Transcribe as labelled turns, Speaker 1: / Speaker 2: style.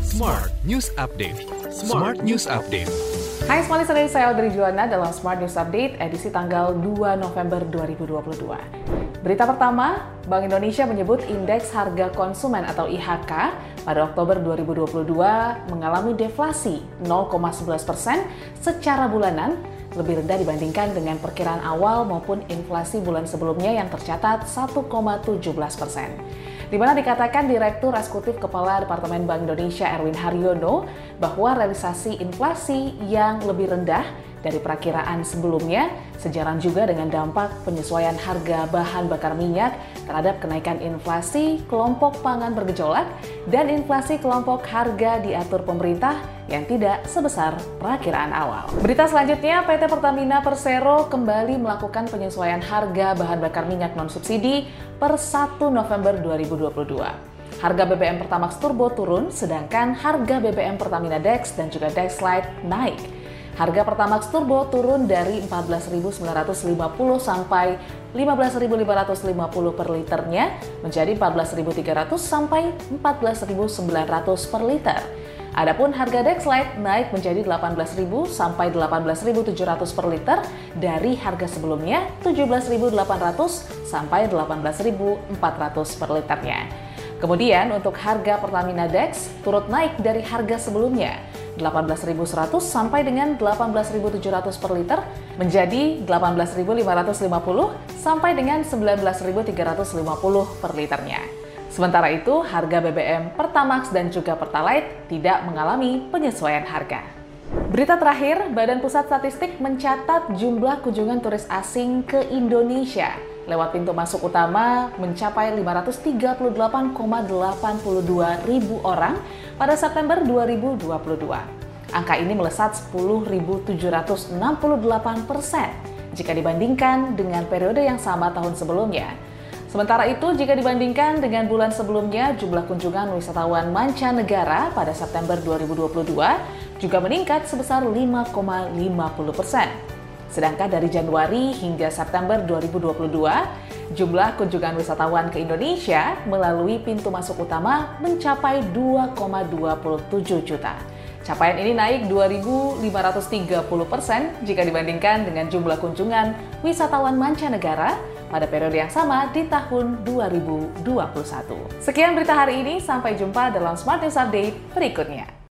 Speaker 1: Smart News Update. Smart News Update.
Speaker 2: Hai semuanya, sore saya Audrey Juwana dalam Smart News Update edisi tanggal 2 November 2022. Berita pertama, Bank Indonesia menyebut indeks harga konsumen atau IHK pada Oktober 2022 mengalami deflasi 0,11 persen secara bulanan lebih rendah dibandingkan dengan perkiraan awal maupun inflasi bulan sebelumnya yang tercatat 1,17 persen di mana dikatakan Direktur Eksekutif Kepala Departemen Bank Indonesia Erwin Haryono bahwa realisasi inflasi yang lebih rendah dari perakiraan sebelumnya, sejalan juga dengan dampak penyesuaian harga bahan bakar minyak terhadap kenaikan inflasi kelompok pangan bergejolak dan inflasi kelompok harga diatur pemerintah yang tidak sebesar perakiraan awal. Berita selanjutnya, PT Pertamina Persero kembali melakukan penyesuaian harga bahan bakar minyak non-subsidi per 1 November 2022. Harga BBM Pertamax Turbo turun, sedangkan harga BBM Pertamina Dex dan juga Dex Lite naik. Harga Pertamax Turbo turun dari 14.950 sampai 15.550 per liternya menjadi 14.300 sampai 14.900 per liter. Adapun harga Dexlite naik menjadi 18.000 sampai 18.700 per liter dari harga sebelumnya 17.800 sampai 18.400 per liternya. Kemudian untuk harga Pertamina Dex turut naik dari harga sebelumnya 18.100 sampai dengan 18.700 per liter menjadi 18.550 sampai dengan 19.350 per liternya. Sementara itu, harga BBM Pertamax dan juga Pertalite tidak mengalami penyesuaian harga. Berita terakhir, Badan Pusat Statistik mencatat jumlah kunjungan turis asing ke Indonesia lewat pintu masuk utama mencapai 538,82 ribu orang pada September 2022. Angka ini melesat 10.768 persen jika dibandingkan dengan periode yang sama tahun sebelumnya. Sementara itu, jika dibandingkan dengan bulan sebelumnya, jumlah kunjungan wisatawan mancanegara pada September 2022 juga meningkat sebesar 5,50 persen. Sedangkan dari Januari hingga September 2022, jumlah kunjungan wisatawan ke Indonesia melalui pintu masuk utama mencapai 2,27 juta. Capaian ini naik 2.530 persen jika dibandingkan dengan jumlah kunjungan wisatawan mancanegara pada periode yang sama di tahun 2021. Sekian berita hari ini, sampai jumpa dalam Smart News Update berikutnya.